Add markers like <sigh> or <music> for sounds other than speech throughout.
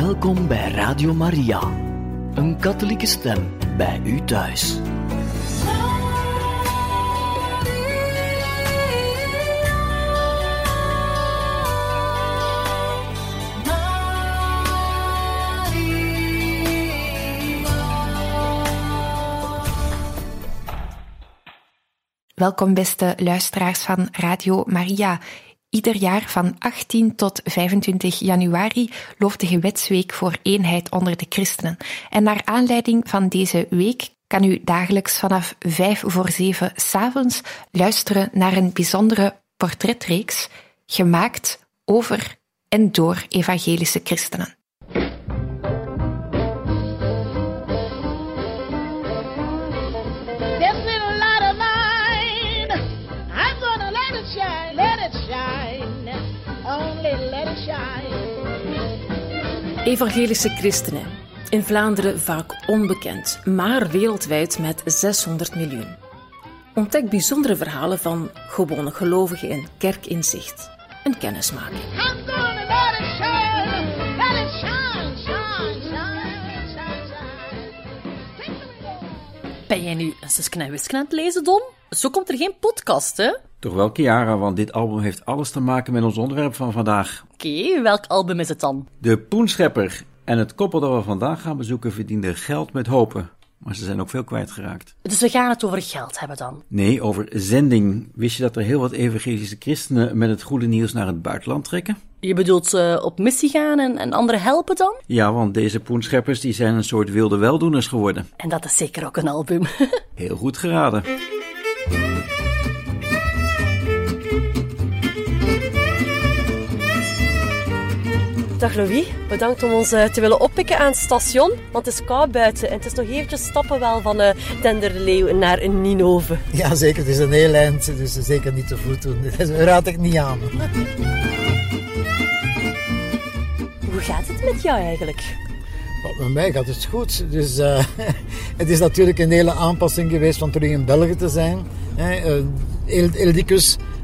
Welkom bij Radio Maria, een katholieke stem bij u thuis. Welkom beste luisteraars van Radio Maria. Ieder jaar van 18 tot 25 januari loopt de gewetsweek voor eenheid onder de christenen. En naar aanleiding van deze week kan u dagelijks vanaf 5 voor 7 s'avonds luisteren naar een bijzondere portretreeks gemaakt over en door evangelische christenen. Evangelische christenen. In Vlaanderen vaak onbekend, maar wereldwijd met 600 miljoen. Ontdek bijzondere verhalen van gewone gelovigen in kerkinzicht. Een kennismaking. Ben jij nu een Suske en Wiske aan het lezen, Don? Zo komt er geen podcast, hè? Oké, Toch wel, Chiara, want dit album heeft alles te maken met ons onderwerp van vandaag. welk album is het dan? De Poenschepper. En het koppel dat we vandaag gaan bezoeken verdiende geld met hopen. Maar ze zijn ook veel kwijtgeraakt. Dus we gaan het over geld hebben dan. Nee, over zending. Wist je dat er heel wat evangelische christenen met het goede nieuws naar het buitenland trekken? Je bedoelt eh, op missie gaan en, en anderen helpen dan? Ja, want deze poenscheppers die zijn een soort wilde weldoeners geworden. En dat is zeker ook een album. <laughs> Heel goed geraden. Dag Louis, bedankt om ons eh, te willen oppikken aan het station, want het is koud buiten en het is nog eventjes stappen wel van uh, Tenderleeuw naar Ninove. Ja, zeker. Het is een heel eind, dus zeker niet te voet doen. <laughs> Dat raad ik niet aan. Hoe gaat het met jou eigenlijk? Wat met mij gaat het goed. Dus, eh, <laughs> het is natuurlijk een hele aanpassing geweest van terug in België te zijn. Hè. Eh,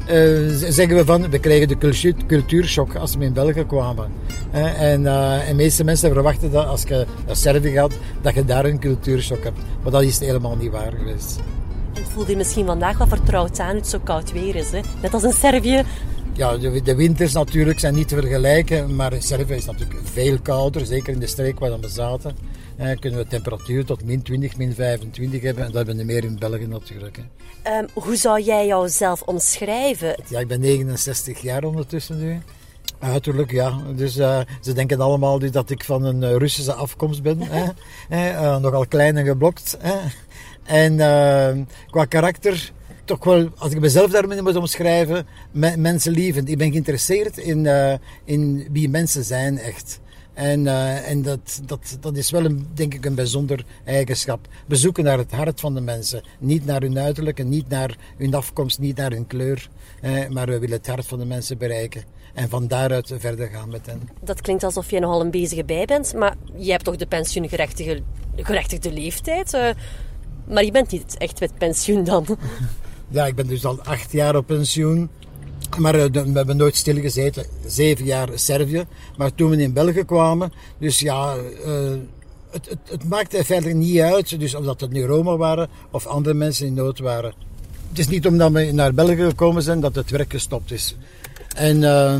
eh, zeggen we van, we krijgen de cultuur, cultuurshock als we in België kwamen. En, eh, en de meeste mensen verwachten dat als je naar Servië gaat, dat je daar een cultuurshock hebt. Maar dat is helemaal niet waar geweest. Het voelt je misschien vandaag wat vertrouwd aan, het zo koud weer is. Hè? Net als in Servië. Ja, de, de winters natuurlijk zijn niet te vergelijken, maar in Servië is het natuurlijk veel kouder, zeker in de streek waar we zaten. Eh, kunnen we temperatuur tot min 20, min 25 hebben en dat hebben we meer in België natuurlijk. Hè. Ehm, hoe zou jij jouzelf omschrijven? Ja, ik ben 69 jaar ondertussen nu. Uiterlijk, ja. Dus eh, ze denken allemaal dus dat ik van een eh, Russische afkomst ben. hè. <laughs> Eh, nogal klein en geblokt. hè. En eh, qua karakter, toch wel, als ik mezelf daarmee moet omschrijven, me- mensenlievend. Ik ben geïnteresseerd in, in wie mensen zijn, echt. En, eh, en dat, dat, dat is wel, een, denk ik, een bijzonder eigenschap. We zoeken naar het hart van de mensen. Niet naar hun uiterlijk en niet naar hun afkomst, niet naar hun kleur. Eh, maar we willen het hart van de mensen bereiken. En van daaruit verder gaan met hen. Dat klinkt alsof je nogal een bezige bij bent, maar je hebt toch de pensioengerechtigde gerechtigde leeftijd? eh, maar je bent niet echt met pensioen dan. <laughs> Ja, ik ben dus al acht jaar op pensioen. Maar eh, we hebben nooit stilgezeten. Zeven jaar Servië. Maar toen we in België kwamen, dus ja, eh, het, het, het maakte verder niet uit. Dus of dat het nu Roma waren of andere mensen in nood waren. Het is niet omdat we naar België gekomen zijn dat het werk gestopt is. En eh,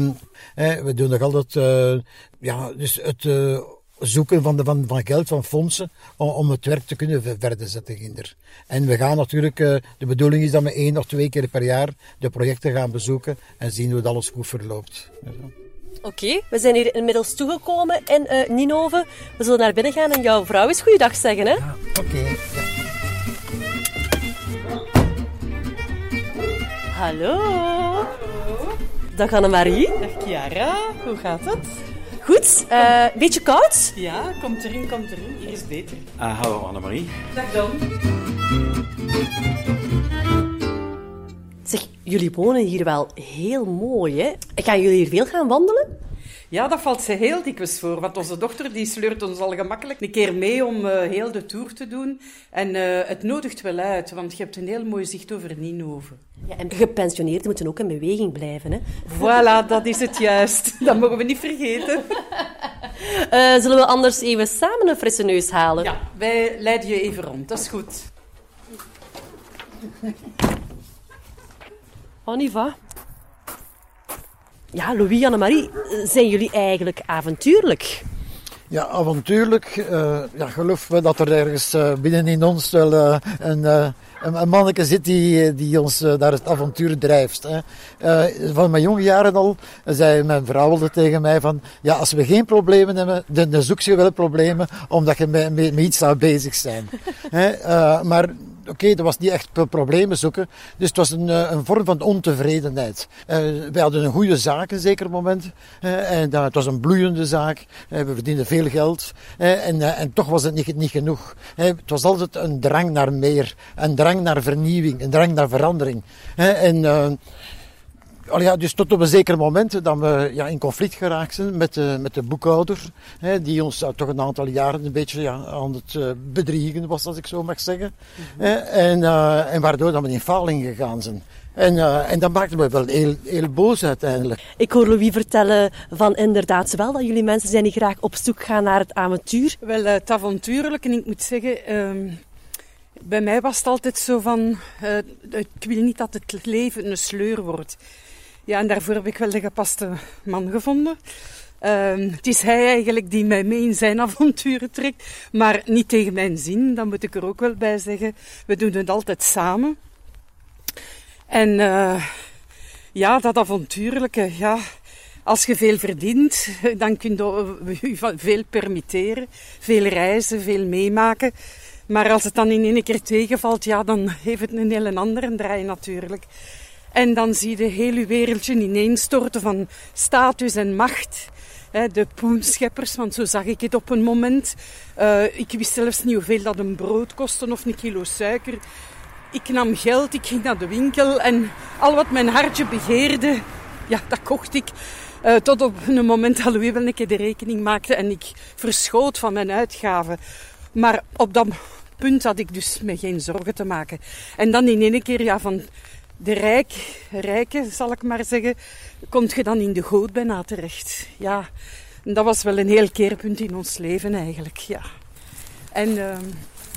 eh, we doen nog altijd eh, ja, dus het zoeken van, de, van, van geld, van fondsen, om, om het werk te kunnen ver- verder zetten. Ginder. En we gaan natuurlijk, eh, de bedoeling is dat we één of twee keer per jaar de projecten gaan bezoeken en zien hoe het alles goed verloopt. Oké, we zijn hier inmiddels toegekomen in eh Ninove. We zullen naar binnen gaan en jouw vrouw eens goeiedag zeggen, hè? Oké. ja. Hallo. Dag Annemarie. Dag Chiara, hoe gaat het? Goed, eh beetje koud? Ja, komt erin, komt erin. Hier is beter. Ah, hallo Annemarie. Dag Don. Zeg, jullie wonen hier wel heel mooi, hè? Gaan jullie hier veel gaan wandelen? Ja, dat valt ze heel dikwijls voor, want onze dochter die sleurt ons al gemakkelijk een keer mee om eh, heel de tour te doen. En eh, het nodigt wel uit, want je hebt een heel mooi zicht over Ninove. Ja, en gepensioneerden moeten ook in beweging blijven, hè? Voilà, dat is het juist. Dat mogen we niet vergeten. <laughs> Eh, zullen we anders even samen een frisse neus halen? Ja, wij leiden je even rond, dat is goed. On y va. Ja, Louis, Annemarie, zijn jullie eigenlijk avontuurlijk? Ja, avontuurlijk. eh ja, geloof me dat er ergens eh, binnen in ons wel eh, een, een, manneke zit die, die ons naar het avontuur drijft. Hè. Van mijn jonge jaren al zei mijn vrouw tegen mij van ja, als we geen problemen hebben, dan, dan zoek je wel problemen omdat je met, iets zou bezig zijn. <laughs> Hè. Maar oké, dat was niet echt pro- problemen zoeken. Dus het was een, eh, een vorm van ontevredenheid. Eh, wij hadden een goede zaak een zeker moment. eh, en het was een bloeiende zaak. We verdienden veel geld. en, en toch was het niet, niet genoeg. Het was altijd een drang naar meer. Een drang naar vernieuwing. Een drang naar verandering. En... eh, ja, dus tot op een zeker moment dat we ja, in conflict geraakt zijn met de, met de boekhouder, hè, die ons uh, toch een aantal jaren een beetje ja, aan het uh, bedriegen was, als ik zo mag zeggen. hè, en, uh, en waardoor dat we in faling gegaan zijn. En, uh, en dat maakte me wel heel, heel boos uiteindelijk. Ik hoor Louis vertellen van inderdaad wel dat jullie mensen zijn die graag op zoek gaan naar het avontuur. Wel, het avontuurlijk, en ik moet zeggen, uh, bij mij was het altijd zo van, uh, ik wil niet dat het leven een sleur wordt. Ja, en daarvoor heb ik wel de gepaste man gevonden. Uh, het is hij eigenlijk die mij mee in zijn <laughs> avonturen trekt, maar niet tegen mijn zin, dat moet ik er ook wel bij zeggen. We doen het altijd samen. En uh, ja, dat avontuurlijke, ja, als je veel verdient, <laughs> dan kun je <laughs> veel permitteren, veel reizen, veel meemaken. Maar als het dan in één keer tegenvalt, ja, dan heeft het een hele andere draai natuurlijk. En dan zie je heel je wereldje ineenstorten van status en macht. De poenscheppers, want zo zag ik het op een moment. Uh, ik wist zelfs niet hoeveel dat een brood kostte of een kilo suiker. Ik nam geld, ik ging naar de winkel en al wat mijn hartje begeerde, ja, dat kocht ik. Uh, tot op een moment dat Louis wel een keer de rekening maakte en ik verschoot van mijn uitgaven. Maar op dat punt had ik dus me geen zorgen te maken. En dan in één keer, ja, van de rijk, rijke, zal ik maar zeggen, komt je dan in de goot bijna terecht. Ja, dat was wel een heel keerpunt in ons leven eigenlijk, ja. En uh,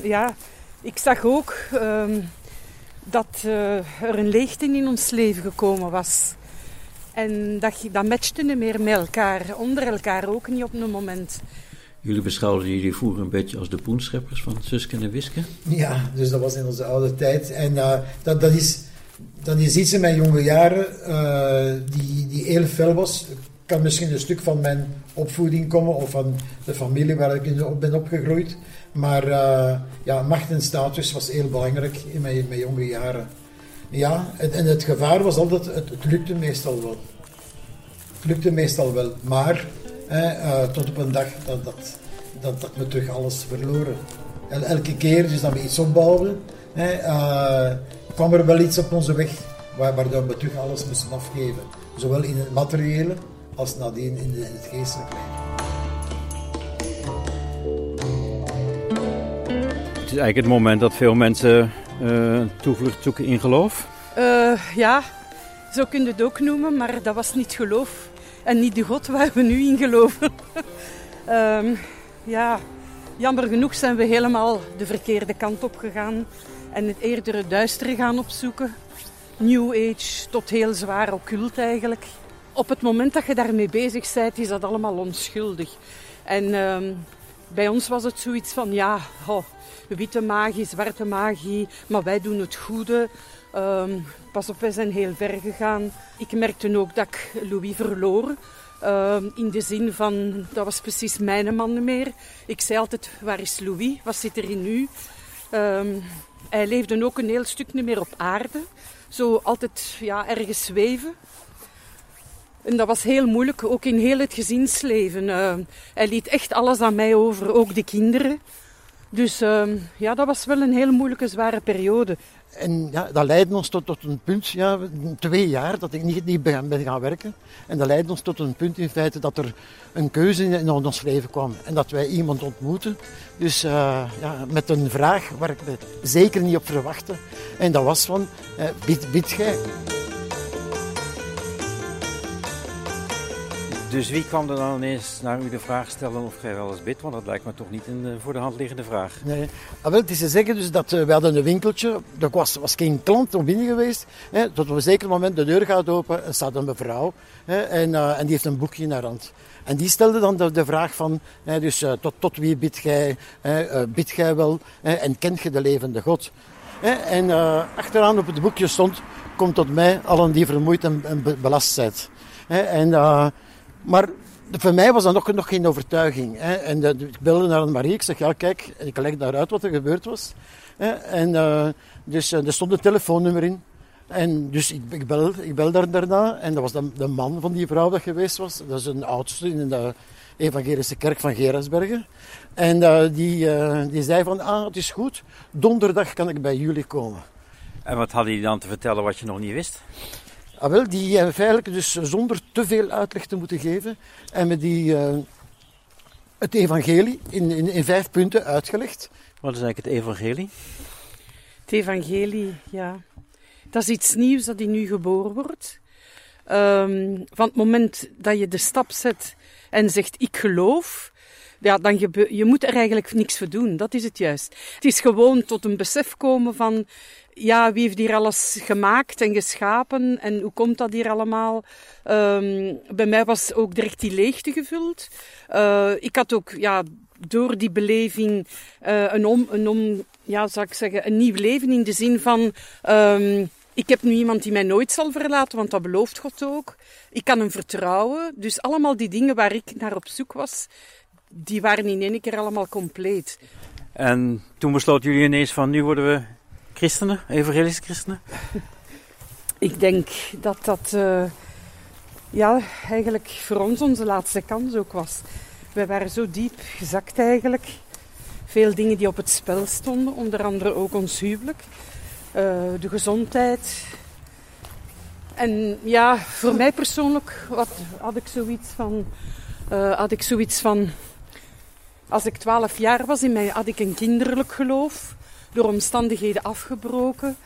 ja, ik zag ook uh, dat uh, er een leegte in ons leven gekomen was. En dat, dat matchte niet meer met elkaar, onder elkaar ook niet op een moment. Jullie beschouwden jullie vroeger een beetje als de poenscheppers van Suske en Wiske? Ja, dus dat was in onze oude tijd. En uh, dat, dat, is, dat is iets in mijn jonge jaren uh, die, die heel fel was. Kan misschien een stuk van mijn opvoeding komen of van de familie waar ik in op ben opgegroeid. Maar uh, ja, macht en status was heel belangrijk in mijn, mijn jonge jaren. Ja, en, en, het gevaar was altijd, het, lukte meestal wel. Het lukte meestal wel, maar uh, tot op een dag dat, dat, dat, we terug alles verloren. El, elke keer dus dat we iets opbouwden, uh, kwam er wel iets op onze weg waardoor we terug alles moesten afgeven. Zowel in het materiële als nadien in, de, in het geestelijke leven. Het is eigenlijk het moment dat veel mensen uh, toevlucht zoeken in geloof? Uh, ja, zo kun je het ook noemen, maar dat was niet geloof. En niet de God waar we nu in geloven. um, <laughs> ja, jammer genoeg zijn we helemaal de verkeerde kant op gegaan. En het eerder het duistere gaan opzoeken. New Age tot heel zwaar occult eigenlijk. Op het moment dat je daarmee bezig bent, is dat allemaal onschuldig. En um, bij ons was het zoiets van, ja, witte magie, zwarte magie, maar wij doen het goede. Um, pas op, wij zijn heel ver gegaan. Ik merkte ook dat ik Louis verloor. Um, in de zin van, dat was precies mijn man meer. Ik zei altijd, waar is Louis? Wat zit er in u? Hij leefde ook een heel stuk niet meer op aarde. Zo altijd ja, ergens zweven. En dat was heel moeilijk, ook in heel het gezinsleven. Uh, hij liet echt alles aan mij over, ook de kinderen. Dus uh, ja, dat was wel een heel moeilijke, zware periode. En ja, dat leidde ons tot, tot een punt, ja, twee jaar, dat ik niet, niet ben, ben gaan werken. En dat leidde ons tot een punt in feite dat er een keuze in, in ons leven kwam. En dat wij iemand ontmoeten. Dus uh, ja, met een vraag waar ik zeker niet op verwachtte. En dat was van, uh, bid? Dus wie kwam er dan ineens naar u de vraag stellen of gij wel eens bidt? Want dat lijkt me toch niet een eh, voor de hand liggende vraag. Nee. Ah, wel, het is te zeggen dus dat eh, we hadden een winkeltje. Er was, was geen klant om binnen geweest. Hè. Tot op een zeker moment de deur gaat open en staat een mevrouw. Hè, en, eh, en die heeft een boekje in haar hand. En die stelde dan de, vraag van, hè, dus, tot, tot wie bidt gij? Hè, bidt gij wel? Hè, en kent je de levende God? Hè, en achteraan op het boekje stond, komt tot mij allen die vermoeid en, en be- belast zijn. En, maar voor mij was dat nog, nog geen overtuiging. Hè. En ik belde naar Marie, ik zeg, ja kijk, ik leg daaruit wat er gebeurd was. Hè. En eh, dus eh, er stond een telefoonnummer in. En dus ik, ik, bel, ik bel daar daarna en dat was de, de man van die vrouw dat geweest was. Dat is een oudste in de evangelische kerk van Gerasbergen. En eh, die, die zei van, ah het is goed, donderdag kan ik bij jullie komen. En wat hadden die dan te vertellen wat je nog niet wist? Ah, wel, die hebben feitelijk dus zonder te veel uitleg te moeten geven. En met die eh, het evangelie in, in, in vijf punten uitgelegd. Wat is eigenlijk het evangelie? Het evangelie, ja. Dat is iets nieuws dat in nu geboren wordt. Ehm, van het moment dat je de stap zet en zegt ik geloof, ja, dan je moet er eigenlijk niks voor doen. Dat is het juist. Het is gewoon tot een besef komen van, ja, wie heeft hier alles gemaakt en geschapen en hoe komt dat hier allemaal? Ehm, bij mij was ook direct die leegte gevuld. Eh, ik had ook, ja, door die beleving eh, een om, een om, ja, zou ik zeggen, een nieuw leven in de zin van, ehm, ik heb nu iemand die mij nooit zal verlaten, want dat belooft God ook. Ik kan hem vertrouwen. Dus allemaal die dingen waar ik naar op zoek was, die waren in één keer allemaal compleet. En toen besloten jullie ineens van nu worden we christenen, evangelische christenen? <laughs> Ik denk dat dat eh, ja, eigenlijk voor ons onze laatste kans ook was. Wij waren zo diep gezakt eigenlijk. Veel dingen die op het spel stonden, onder andere ook ons huwelijk, eh, de gezondheid. En ja, voor mij persoonlijk wat, had ik zoiets van, eh, had ik zoiets van, als ik twaalf jaar was, in mij had ik een kinderlijk geloof, door omstandigheden afgebroken.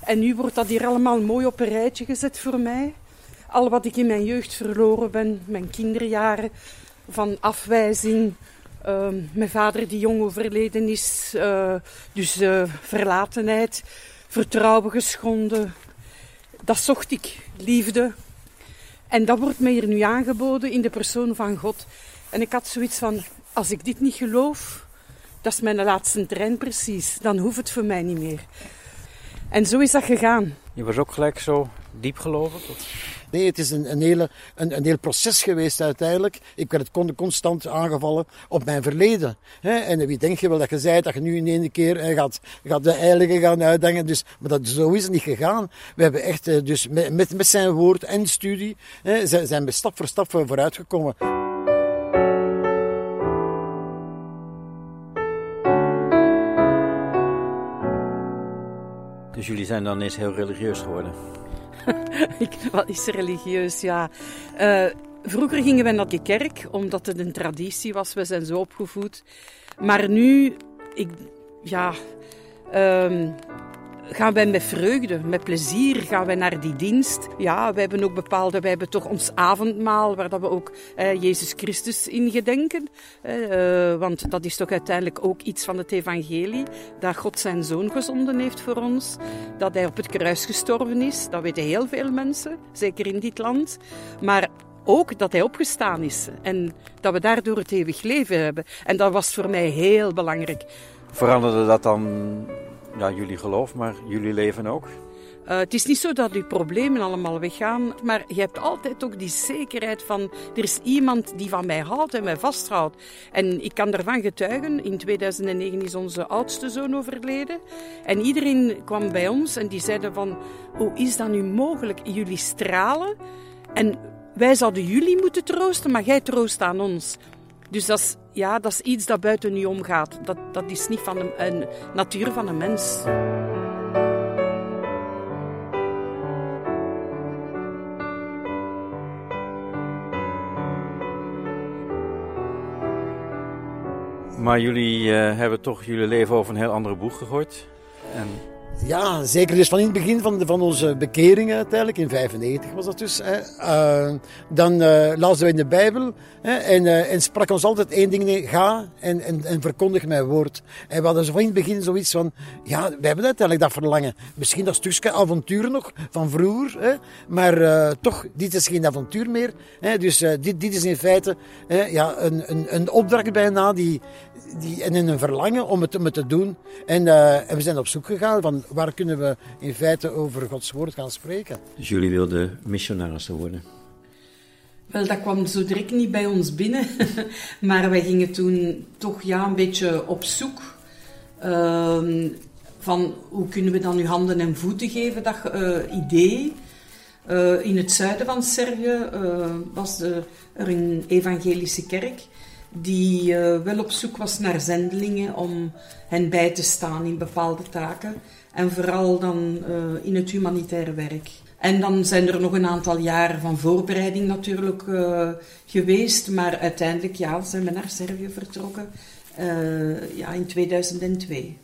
En nu wordt dat hier allemaal mooi op een rijtje gezet voor mij. Al wat ik in mijn jeugd verloren ben, mijn kinderjaren, van afwijzing, ehm, mijn vader die jong overleden is, eh, dus eh, verlatenheid, vertrouwen geschonden. Dat zocht ik, liefde. En dat wordt mij hier nu aangeboden in de persoon van God. En ik had zoiets van, als ik dit niet geloof, dat is mijn laatste trein precies, dan hoeft het voor mij niet meer. En zo is dat gegaan. Je was ook gelijk zo diep gelovig? Nee, het is een, een, hele, een, een heel proces geweest uiteindelijk. Ik werd con- constant aangevallen op mijn verleden. Hè? En wie denk je wel dat je zei dat je nu in één keer hè, gaat, gaat de heilige gaan uitdangen. Dus, maar dat, zo is het niet gegaan. We hebben echt eh, dus met, met, met zijn woord en studie hè, zijn, zijn we stap voor stap vooruitgekomen. Dus jullie zijn dan ineens heel religieus geworden? <laughs> Wat is religieus? Ja. Eh, vroeger gingen wij naar de kerk, omdat het een traditie was. We zijn zo opgevoed. Maar nu, ik, ja, ehm, gaan wij met vreugde, met plezier, gaan wij naar die dienst. Ja, wij hebben ook bepaalde, wij hebben toch ons avondmaal, waar dat we ook eh, Jezus Christus in gedenken. Eh, eh, want dat is toch uiteindelijk ook iets van het evangelie, dat God zijn zoon gezonden heeft voor ons, dat hij op het kruis gestorven is. Dat weten heel veel mensen, zeker in dit land. Maar ook dat hij opgestaan is en dat we daardoor het eeuwig leven hebben. En dat was voor mij heel belangrijk. Veranderde dat dan ja, jullie geloof, maar jullie leven ook? Uh, het is niet zo dat uw problemen allemaal weggaan, maar je hebt altijd ook die zekerheid van er is iemand die van mij houdt en mij vasthoudt. En ik kan ervan getuigen, in 2009 is onze oudste zoon overleden. En iedereen kwam bij ons en die zeiden van, hoe is dat nu mogelijk? Jullie stralen en wij zouden jullie moeten troosten, maar jij troost aan ons. Dus dat is, ja, dat is iets dat buiten u omgaat. Dat, dat is niet van een, een natuur van een mens. Maar jullie uh, hebben toch jullie leven over een heel andere boeg gegooid. En Ja, zeker dus van in het begin van, de, van onze bekering uiteindelijk, in 95 was dat dus. Hè. Uh, dan uh, lazen we in de Bijbel hè, en, uh, en sprak ons altijd één ding, nee, ga en, en, en verkondig mijn woord. En we hadden van in het begin zoiets van, ja, we hebben uiteindelijk dat verlangen. Misschien dat stukje avontuur nog van vroeger, hè, maar toch, dit is geen avontuur meer. Hè, dus dit, dit is in feite ja, een, een, een opdracht bijna die, die, en een verlangen om het, om het te doen. En, en we zijn op zoek gegaan van waar kunnen we in feite over Gods woord gaan spreken. Dus jullie wilden missionarissen worden? Wel, dat kwam zo direct niet bij ons binnen. <laughs> maar wij gingen toen toch ja, een beetje op zoek. Uh, van hoe kunnen we dan nu handen en voeten geven, dat uh, idee. Uh, in het zuiden van Servië uh, was de, er een evangelische kerk die wel op zoek was naar zendelingen om hen bij te staan in bepaalde taken. En vooral dan uh, in het humanitaire werk. En dan zijn er nog een aantal jaren van voorbereiding natuurlijk uh, geweest. Maar uiteindelijk ja, zijn we naar Servië vertrokken uh, ja, in 2002.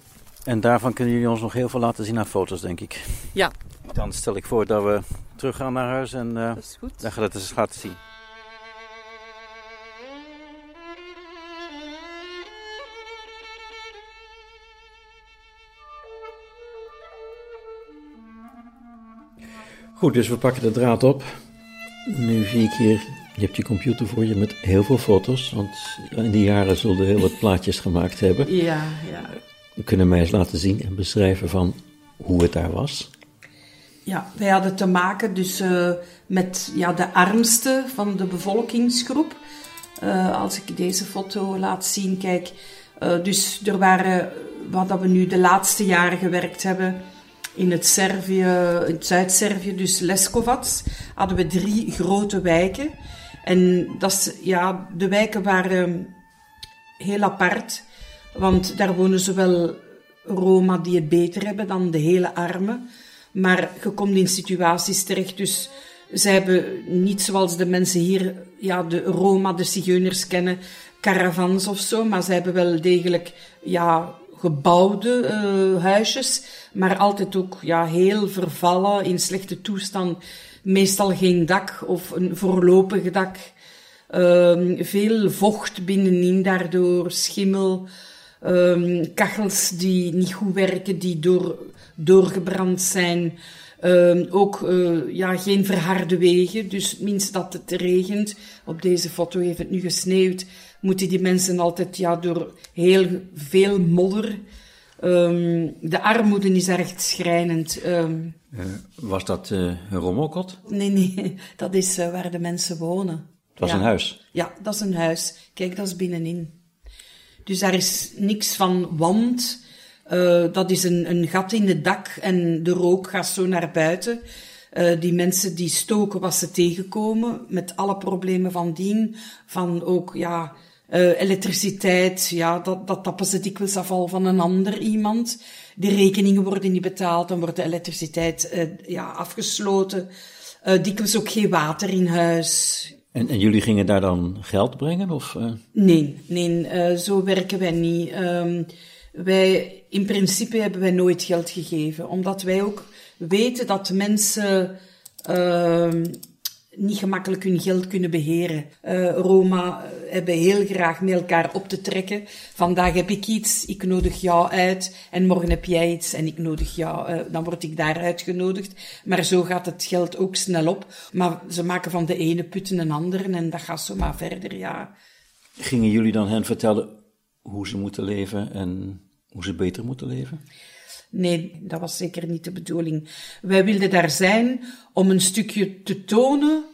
En daarvan kunnen jullie ons nog heel veel laten zien aan foto's, denk ik. Ja. Dan stel ik voor dat we teruggaan naar huis en uh, dat is goed. dan gaat het eens laten zien. Goed, dus we pakken de draad op. Nu zie ik hier, je hebt je computer voor je met heel veel foto's, want in die jaren zullen heel wat plaatjes gemaakt hebben. Ja, ja. We kunnen mij eens laten zien en beschrijven van hoe het daar was. Ja, wij hadden te maken dus uh, met ja, de armste van de bevolkingsgroep. Uh, als ik deze foto laat zien, kijk, uh, dus er waren, wat we nu de laatste jaren gewerkt hebben, in het, Servië, in Zuid-Servië, dus Leskovac, hadden we drie grote wijken. En dat is, ja, de wijken waren heel apart, want daar wonen zowel Roma die het beter hebben dan de hele armen. Maar je komt in situaties terecht, dus zij hebben niet zoals de mensen hier, ja, de Roma, de Zigeuners kennen, caravans of zo, maar ze hebben wel degelijk, ja, gebouwde uh, huisjes, maar altijd ook ja, heel vervallen, in slechte toestand. Meestal geen dak of een voorlopig dak. Um, veel vocht binnenin daardoor, schimmel, um, kachels die niet goed werken, die door, doorgebrand zijn. Um, ook uh, ja, geen verharde wegen, dus minst dat het regent. Op deze foto heeft het nu gesneeuwd moeten die mensen altijd ja, door heel veel modder. Um, de armoede is echt schrijnend. Um, uh, was dat uh, een rommelkot? Nee, nee, <laughs> dat is uh, waar de mensen wonen. Het was ja. een huis? Ja, dat is een huis. Kijk, dat is binnenin. Dus daar is niks van wand. dat is een, een gat in het dak en de rook gaat zo naar buiten. Uh, die mensen die stoken was ze tegenkomen, met alle problemen van dien. Van ook, ja, uh, elektriciteit, ja, dat, dat tappen ze dikwijls afval van een ander iemand. De rekeningen worden niet betaald, dan wordt de elektriciteit uh, ja, afgesloten. Uh, dikwijls ook geen water in huis. En, en jullie gingen daar dan geld brengen? Of, Nee, nee zo werken wij niet. Um, wij, in principe hebben wij nooit geld gegeven, omdat wij ook weten dat mensen ehm, niet gemakkelijk hun geld kunnen beheren. Uh, Roma hebben heel graag met elkaar op te trekken. Vandaag heb ik iets, ik nodig jou uit. En morgen heb jij iets en ik nodig jou. Uh, dan word ik daar uitgenodigd. Maar zo gaat het geld ook snel op. Maar ze maken van de ene putten een andere en dat gaat zo maar verder, ja. Gingen jullie dan hen vertellen hoe ze moeten leven en hoe ze beter moeten leven? Nee, dat was zeker niet de bedoeling. Wij wilden daar zijn om een stukje te tonen.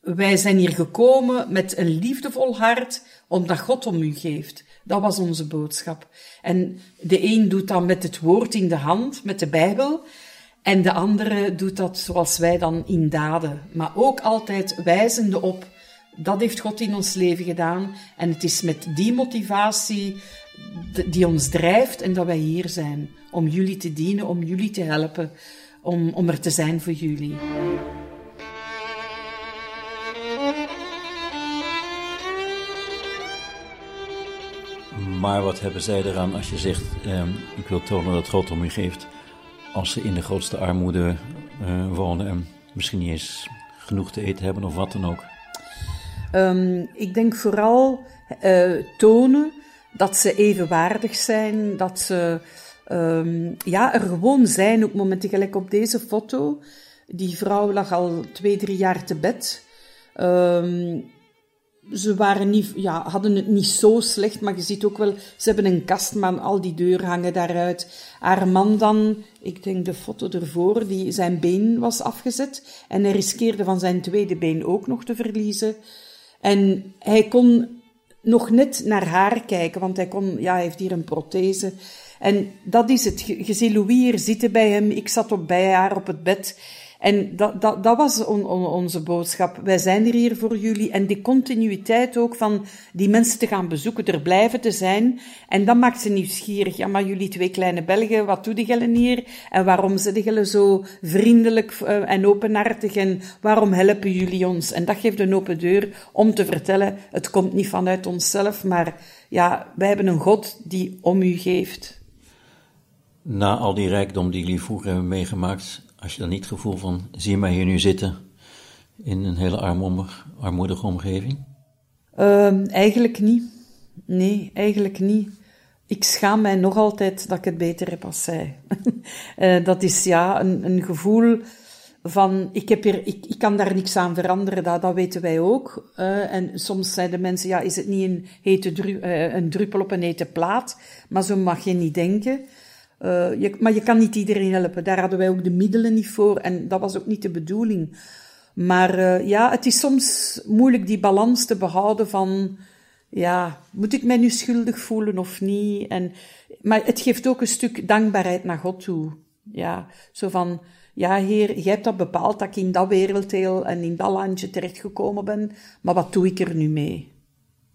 Wij zijn hier gekomen met een liefdevol hart, omdat God om u geeft. Dat was onze boodschap. En de een doet dat met het woord in de hand, met de Bijbel. En de andere doet dat zoals wij dan in daden. Maar ook altijd wijzende op. Dat heeft God in ons leven gedaan. En het is met die motivatie die ons drijft en dat wij hier zijn. Om jullie te dienen, om jullie te helpen, om, om er te zijn voor jullie. Maar wat hebben zij eraan als je zegt, eh, ik wil tonen dat God om u geeft, als ze in de grootste armoede uh, wonen en misschien niet eens genoeg te eten hebben of wat dan ook? Um, ik denk vooral uh, tonen dat ze evenwaardig zijn, dat ze um, ja, er gewoon zijn. Op momenten gelijk op deze foto. Die vrouw lag al twee, drie jaar te bed. Um, ze waren niet, ja, hadden het niet zo slecht, maar je ziet ook wel, ze hebben een kast, maar al die deuren hangen daaruit. Haar man dan, ik denk de foto ervoor, die, zijn been was afgezet en hij riskeerde van zijn tweede been ook nog te verliezen. En hij kon nog net naar haar kijken, want hij, kon, ja, hij heeft hier een prothese. En dat is het. Je, ziet Louis hier zitten bij hem. Ik zat op bij haar op het bed. En dat, dat, dat was on, on, onze boodschap. Wij zijn er hier voor jullie. En die continuïteit ook van die mensen te gaan bezoeken, er blijven te zijn. En dat maakt ze nieuwsgierig. Ja, maar jullie twee kleine Belgen, wat doen die hier? En waarom zijn jullie zo vriendelijk uh, en openhartig? En waarom helpen jullie ons? En dat geeft een open deur om te vertellen, het komt niet vanuit onszelf, maar ja, wij hebben een God die om u geeft. Na al die rijkdom die jullie vroeger hebben meegemaakt, als je dan niet het gevoel van, zie mij hier nu zitten in een hele armoedige omgeving? Uh, eigenlijk niet. Nee, eigenlijk niet. Ik schaam mij nog altijd dat ik het beter heb als zij. uh, <laughs> dat is ja, een, een gevoel van, ik, heb hier, ik, ik kan daar niks aan veranderen, dat, dat weten wij ook. Uh, en soms zeiden mensen, ja, is het niet een, hete uh, een druppel op een hete plaat? Maar zo mag je niet denken. Je, maar je kan niet iedereen helpen. Daar hadden wij ook de middelen niet voor en dat was ook niet de bedoeling. Maar uh, ja, het is soms moeilijk die balans te behouden van, ja, moet ik mij nu schuldig voelen of niet? En, maar het geeft ook een stuk dankbaarheid naar God toe. Ja, zo van, ja heer, jij hebt dat bepaald dat ik in dat werelddeel en in dat landje terechtgekomen ben, maar wat doe ik er nu mee?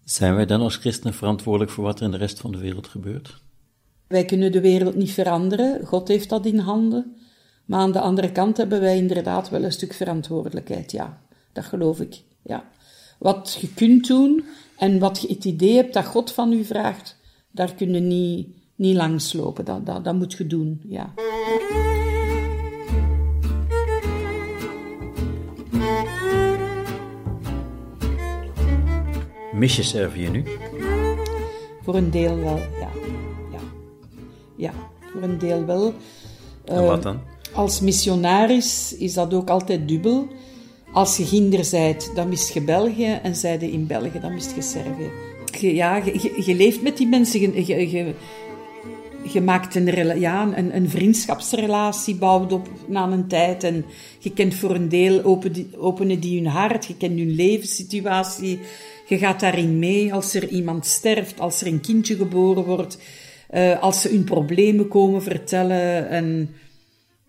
Zijn wij dan als christenen verantwoordelijk voor wat er in de rest van de wereld gebeurt? Wij kunnen de wereld niet veranderen, God heeft dat in handen. Maar aan de andere kant hebben wij inderdaad wel een stuk verantwoordelijkheid, ja. Dat geloof ik, ja. Wat je kunt doen en wat je het idee hebt dat God van u vraagt, daar kun je niet, niet langslopen. Dat, dat, dat moet je doen, ja. Mis je Servië nu? Voor een deel wel, ja. Voor een deel wel. En wat dan? Als missionaris is dat ook altijd dubbel. Als je ginder zijt, dan mist je België. En zijde in België, dan mist je Servië. Je, ja, je, je, leeft met die mensen. Je, je, je maakt een, ja, een, een, vriendschapsrelatie, bouwt op na een tijd. En je kent voor een deel, open, openen die hun hart. Je kent hun levenssituatie. Je gaat daarin mee als er iemand sterft, als er een kindje geboren wordt uh, als ze hun problemen komen vertellen. En,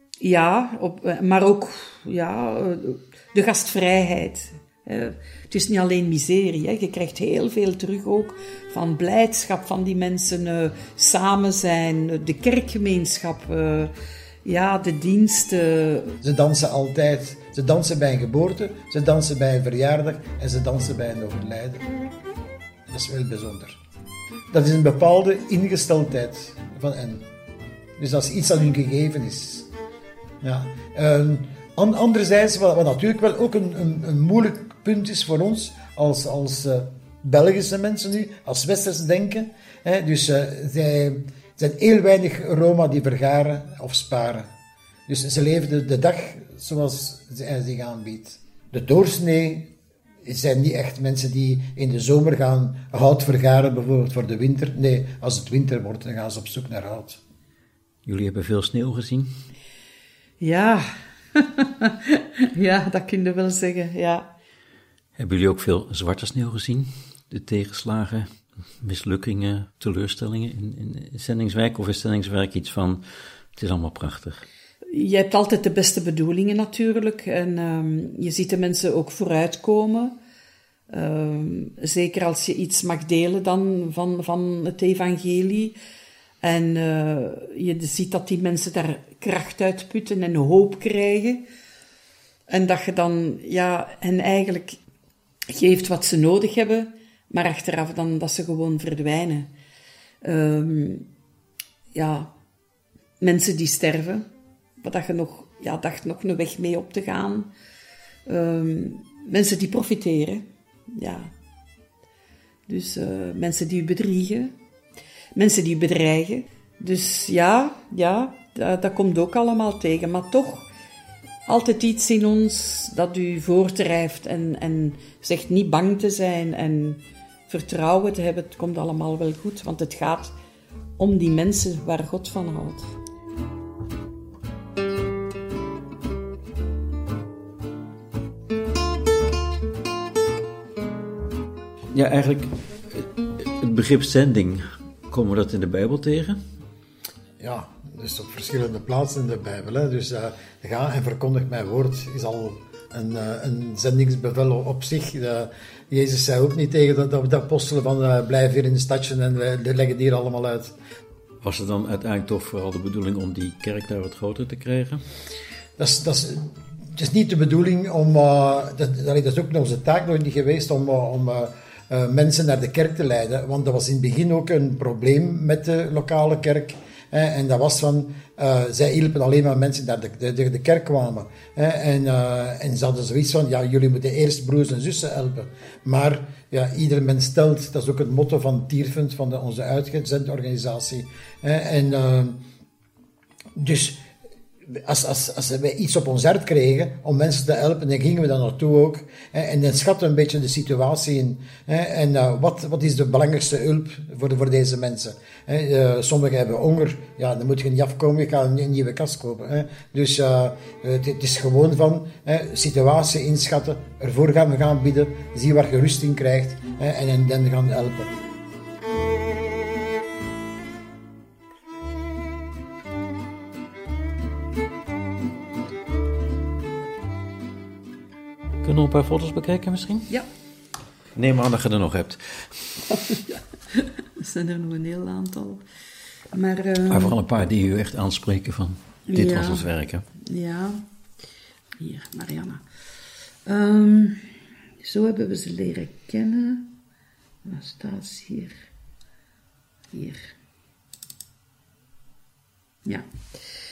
ja, eh, maar ook ja, eh, de gastvrijheid. Het is niet alleen miserie, hè. je krijgt heel veel terug ook van blijdschap van die mensen, samen zijn, de kerkgemeenschap, ja, de diensten. Ze dansen altijd. Ze dansen bij een geboorte, ze dansen bij een verjaardag en ze dansen bij een overlijden. Dat is wel bijzonder dat is een bepaalde ingesteldheid van hen. Dus dat is iets dat hun gegeven is. Ja. Um, anderzijds, wat, wat, natuurlijk wel ook een, een, een, moeilijk punt is voor ons als, als uh, Belgische mensen nu, als Westers denken. Hè, dus uh, zij zijn heel weinig Roma die vergaren of sparen. Dus ze leven de, de dag zoals zij zich aanbiedt. De doorsnee het zijn niet echt mensen die in de zomer gaan hout vergaren, bijvoorbeeld voor de winter. Nee, als het winter wordt, dan gaan ze op zoek naar hout. Jullie hebben veel sneeuw gezien? Ja, <laughs> ja dat kun je wel zeggen, ja. Hebben jullie ook veel zwarte sneeuw gezien? De tegenslagen, mislukkingen, teleurstellingen in, in Zendingswijk? Of is Zendingswijk iets van, het is allemaal prachtig? Je hebt altijd de beste bedoelingen natuurlijk. En um, je ziet de mensen ook vooruitkomen. Um, zeker als je iets mag delen dan van, van het evangelie. En uh, je ziet dat die mensen daar kracht uit putten en hoop krijgen. En dat je dan ja, hen eigenlijk geeft wat ze nodig hebben, maar achteraf dan dat ze gewoon verdwijnen. Um, ja, mensen die sterven, dat je nog, ja, dacht nog een weg mee op te gaan. Ehm, mensen die profiteren, ja. Dus eh, mensen die u bedriegen, mensen die u bedreigen. Dus ja, ja, dat, komt ook allemaal tegen. Maar toch altijd iets in ons dat u voortdrijft en, en zegt niet bang te zijn en vertrouwen te hebben. Het komt allemaal wel goed, want het gaat om die mensen waar God van houdt. Ja, eigenlijk het begrip zending, komen we dat in de Bijbel tegen? Ja, dus op verschillende plaatsen in de Bijbel. Hè. Dus uh, ga en verkondig mijn woord is al een, uh, een zendingsbevel op zich. Uh, Jezus zei ook niet tegen de, de apostelen van uh, blijf hier in de stadje en we leggen die hier allemaal uit. Was het dan uiteindelijk toch vooral de bedoeling om die kerk daar wat groter te krijgen? Dat is, dat is, het is niet de bedoeling om, dat, dat is ook onze taak nog niet geweest om, om uh, mensen naar de kerk te leiden. Want dat was in het begin ook een probleem met de lokale kerk. Hè, en dat was van, uh, zij hielpen alleen maar mensen die naar de, de, de kerk kwamen. Hè, en, uh, en ze hadden zoiets van, ja, jullie moeten eerst broers en zussen helpen. Maar ja, ieder mens stelt, dat is ook het motto van Tierfund, van de, onze uitgezendorganisatie. Hè, en dus als, als, als wij iets op ons hart kregen om mensen te helpen, dan gingen we daar naartoe ook. Hè, en dan schatten we een beetje de situatie in. Hè, en uh, wat, wat is de belangrijkste hulp voor, voor deze mensen? Hè, uh, sommigen hebben honger, ja, dan moet je niet afkomen, je gaat een nieuwe kast kopen. Hè. Dus uh, het, is gewoon van situatie inschatten, ervoor gaan we gaan bieden, zie waar je rust in krijgt hè, en dan gaan helpen. Kunnen we een paar foto's bekijken misschien? Ja. Neem aan dat je er nog hebt. <laughs> ja, er zijn er nog een heel aantal. Maar, uh, maar vooral een paar die u echt aanspreken van dit ja, was ons werk. Hè? Ja. Hier, Marianne. Um, zo hebben we ze leren kennen. Waar staat ze hier? Hier. Ja.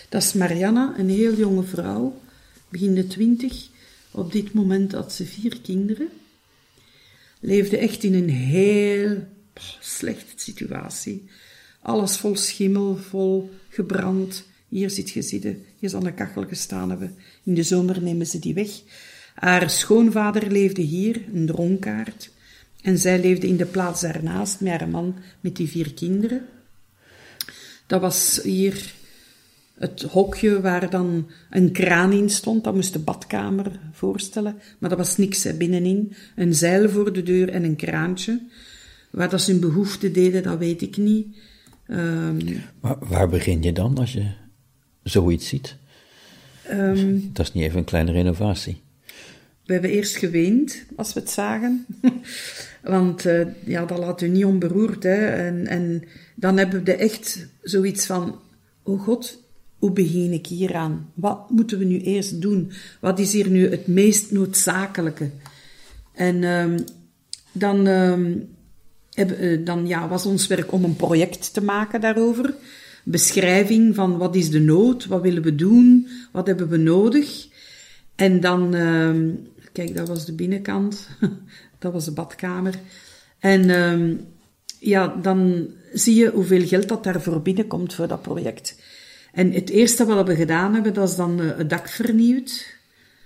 Dat is Marianne, een heel jonge vrouw, begin de twintig. Op dit moment had ze vier kinderen. Leefde echt in een heel slechte situatie. Alles vol schimmel, vol gebrand. Hier zit je zitten, hier zal een kachel gestaan hebben. In de zomer nemen ze die weg. Haar schoonvader leefde hier, een dronkaard. En zij leefde in de plaats daarnaast met haar man met die vier kinderen. Dat was hier het hokje waar dan een kraan in stond. Dat moest de badkamer voorstellen. Maar dat was niks hè, binnenin. Een zeil voor de deur en een kraantje. Waar dat ze hun behoefte deden, dat weet ik niet. Um, maar waar begin je dan als je zoiets ziet? Um, dat is niet even een kleine renovatie. We hebben eerst geweend als we het zagen. <laughs> Want uh, ja, dat laat u niet onberoerd. Hè. En, en dan hebben we echt zoiets van: Oh God, hoe begin ik hieraan? Wat moeten we nu eerst doen? Wat is hier nu het meest noodzakelijke? En um, dan, heb, uh, dan ja, was ons werk om een project te maken daarover. Beschrijving van wat is de nood, wat willen we doen, wat hebben we nodig. En dan, um, kijk, dat was de binnenkant, <laughs> dat was de badkamer. En ja, dan zie je hoeveel geld dat daarvoor binnenkomt voor dat project. En het eerste wat we gedaan hebben, dat is dan eh, het dak vernieuwd.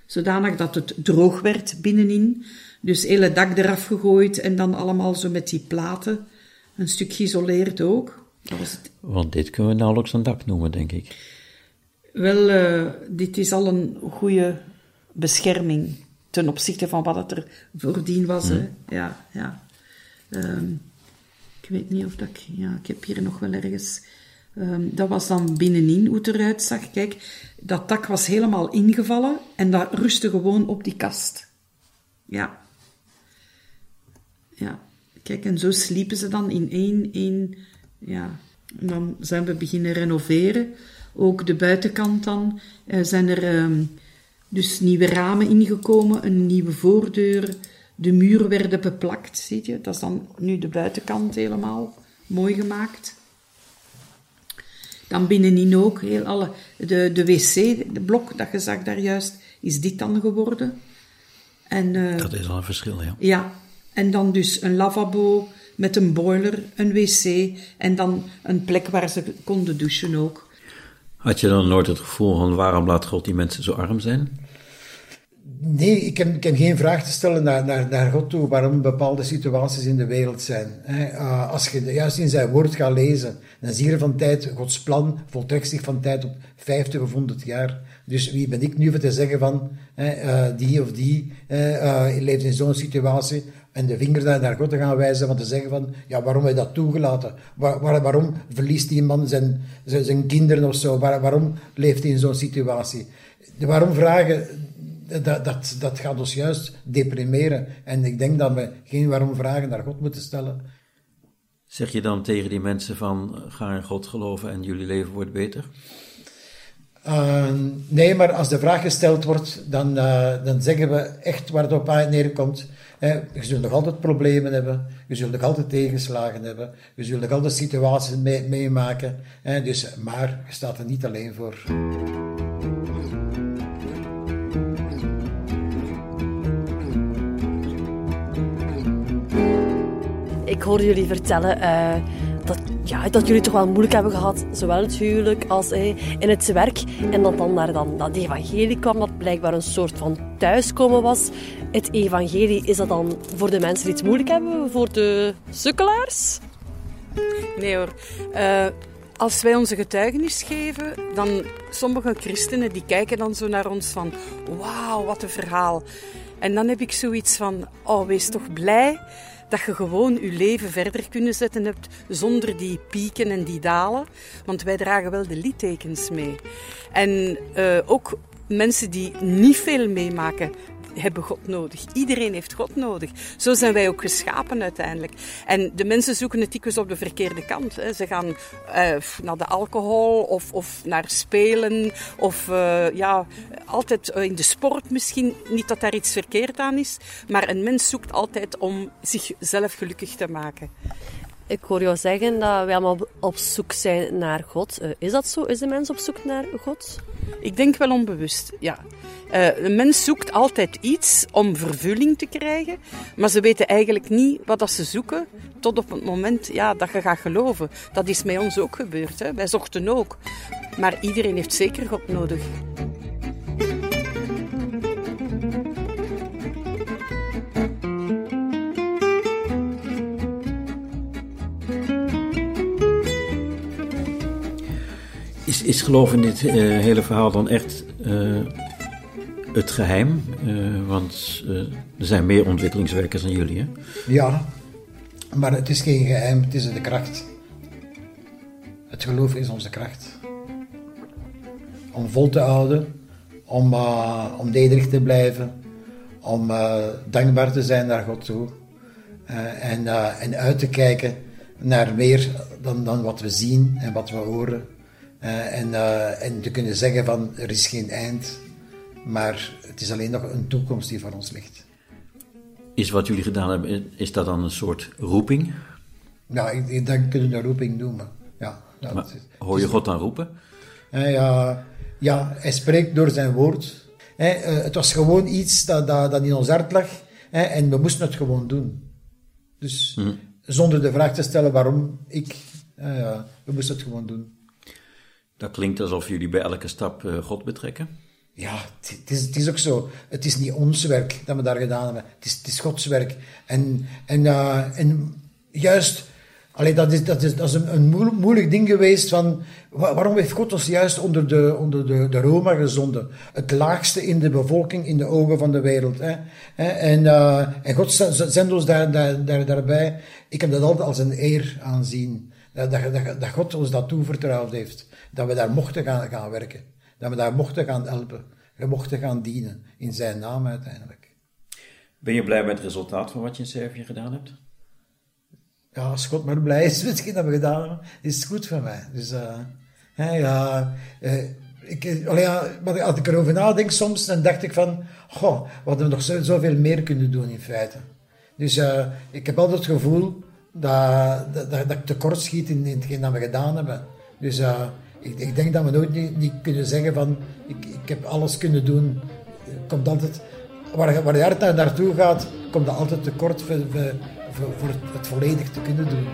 Zodanig dat het droog werd binnenin. Dus hele dak eraf gegooid en dan allemaal zo met die platen. Een stuk geïsoleerd ook. Dat was het. Want dit kunnen we nauwelijks een dak noemen, denk ik. Wel, uh, dit is al een goede bescherming ten opzichte van wat het er voordien was. Hmm. Hè. Ja, ja. Um, ik weet niet of dat ik... Ja, ik heb hier nog wel ergens... Um, dat was dan binnenin hoe het eruit zag. Kijk, dat dak was helemaal ingevallen en dat rustte gewoon op die kast. Ja. Ja. Kijk, en zo sliepen ze dan in één, één, ja. En dan zijn we beginnen renoveren. Ook de buitenkant dan. Uh, zijn er um, dus nieuwe ramen ingekomen, een nieuwe voordeur. De muren werden beplakt, zie je. Dat is dan nu de buitenkant helemaal mooi gemaakt. Dan binnenin ook heel alle, de, de wc, de blok dat je zag daar juist, is dit dan geworden. En, eh, Dat is al een verschil, ja. ja, en dan dus een lavabo met een boiler, een wc en dan een plek waar ze konden douchen ook. Had je dan nooit het gevoel van waarom laat God die mensen zo arm zijn? Nee, ik heb, geen vraag te stellen naar, naar, naar God toe waarom bepaalde situaties in de wereld zijn. Uh, als je juist in zijn woord gaat lezen, dan zie je van tijd, Gods plan voltrekt zich van tijd op 50 of 100 jaar. Dus wie ben ik nu voor te zeggen van eh, die of die eh, leeft in zo'n situatie en de vinger daar naar God te gaan wijzen, van te zeggen van, ja, waarom heb je dat toegelaten? Waar, waar- waarom verliest die man zijn, zijn, zijn kinderen of zo? Waar- waarom leeft hij in zo'n situatie? De waarom vragen, dat, dat, dat gaat ons juist deprimeren. En ik denk dat we geen waarom vragen naar God moeten stellen. Zeg je dan tegen die mensen van ga in God geloven en jullie leven wordt beter? Uh, nee, maar als de vraag gesteld wordt, dan, uh, dan zeggen we echt waar het op aan neerkomt. Eh, je zult nog altijd problemen hebben, je zult nog altijd tegenslagen hebben, je zult nog altijd situaties mee, meemaken. Eh, dus, maar je staat er niet alleen voor. Ik hoorde jullie vertellen eh, dat, ja, dat jullie toch wel moeilijk hebben gehad, zowel het huwelijk als eh, in het werk. En dat dan naar dan, dat evangelie kwam, dat blijkbaar een soort van thuiskomen was. Het evangelie, is dat dan voor de mensen die het moeilijk hebben, voor de sukkelaars? Nee hoor. Eh, als wij onze getuigenis geven, dan sommige christenen die kijken dan zo naar ons van wauw, wat een verhaal. En dan heb ik zoiets van, oh wees toch blij dat je gewoon je leven verder kunnen zetten hebt zonder die pieken en die dalen. Want wij dragen wel de littekens mee. En eh, ook mensen die niet veel meemaken, hebben God nodig. Iedereen heeft God nodig. Zo zijn wij ook geschapen uiteindelijk. En de mensen zoeken het dikwijls op de verkeerde kant. Hè. Ze gaan uh, naar de alcohol of, of naar spelen of uh, ja, altijd in de sport misschien. Niet dat daar iets verkeerd aan is, maar een mens zoekt altijd om zichzelf gelukkig te maken. Ik hoor jou zeggen dat wij allemaal op zoek zijn naar God. Uh, is dat zo? Is de mens op zoek naar God? Ik denk wel onbewust, ja. Uh, een mens zoekt altijd iets om vervulling te krijgen, maar ze weten eigenlijk niet wat dat ze zoeken tot op het moment ja, dat je gaat geloven. Dat is met ons ook gebeurd. Hè? Wij zochten ook. Maar iedereen heeft zeker God nodig. Is, geloof in dit uh, hele verhaal dan echt uh, het geheim? Uh, want er zijn meer ontwikkelingswerkers dan jullie, hè? Ja, maar het is geen geheim, het is de kracht. Het geloof is onze kracht. Om vol te houden, om, om nederig te blijven, om dankbaar te zijn naar God toe. en, en uit te kijken naar meer dan, dan wat we zien en wat we horen. Uh, en, uh, en te kunnen zeggen van er is geen eind, maar het is alleen nog een toekomst die voor ons ligt. Is wat jullie gedaan hebben, is dat dan een soort roeping? Ja, ik, ik denk kunnen we een roeping noemen. Ja, maar, is, hoor je God dan roepen? Uh, ja, ja, hij spreekt door zijn woord. het was gewoon iets dat, dat, dat in ons hart lag en we moesten het gewoon doen. Dus mm. zonder de vraag te stellen waarom ik, we moesten het gewoon doen. Dat klinkt alsof jullie bij elke stap uh, God betrekken. Ja, het is, het is ook zo. Het is niet ons werk dat we daar gedaan hebben. Het is, het is Gods werk. En, en, uh, en juist, allee, dat is, dat is, dat een, moeilijk ding geweest van, waarom heeft God ons juist onder de, onder de, de Roma gezonden? Het laagste in de bevolking, in de ogen van de wereld. Hè? En, uh, en God zendt ons daar, daar, daar, daarbij. Ik heb dat altijd als een eer aanzien. Dat, dat, dat God ons dat toevertrouwd heeft dat we daar mochten gaan, gaan werken. Dat we daar mochten gaan helpen. We mochten gaan dienen. In zijn naam uiteindelijk. Ben je blij met het resultaat van wat je in Servië gedaan hebt? Ja, als God maar blij is <laughs> met hetgeen dat we gedaan hebben, is het goed voor mij. Dus uh, ja, uh, ik, allee, ja, als ik erover nadenk soms, dan dacht ik van, goh, we hadden nog zo, zoveel meer kunnen doen in feite. Dus uh, ik heb altijd het gevoel dat, dat, dat ik tekort schiet in, in hetgeen dat we gedaan hebben. Dus ik, ik denk dat we nooit niet, kunnen zeggen van ik, ik heb alles kunnen doen. Komt altijd, waar, waar je hart naar- naartoe gaat, komt dat altijd tekort voor, voor, voor, het volledig te kunnen doen.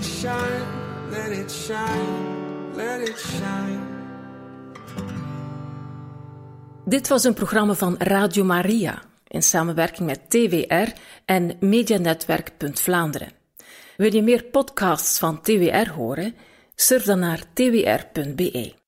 It shine, let it shine, let it shine. Dit was een programma van Radio Maria in samenwerking met TWR en Medianetwerk. Wil je meer podcasts van TWR horen? Surf dan naar twr.be.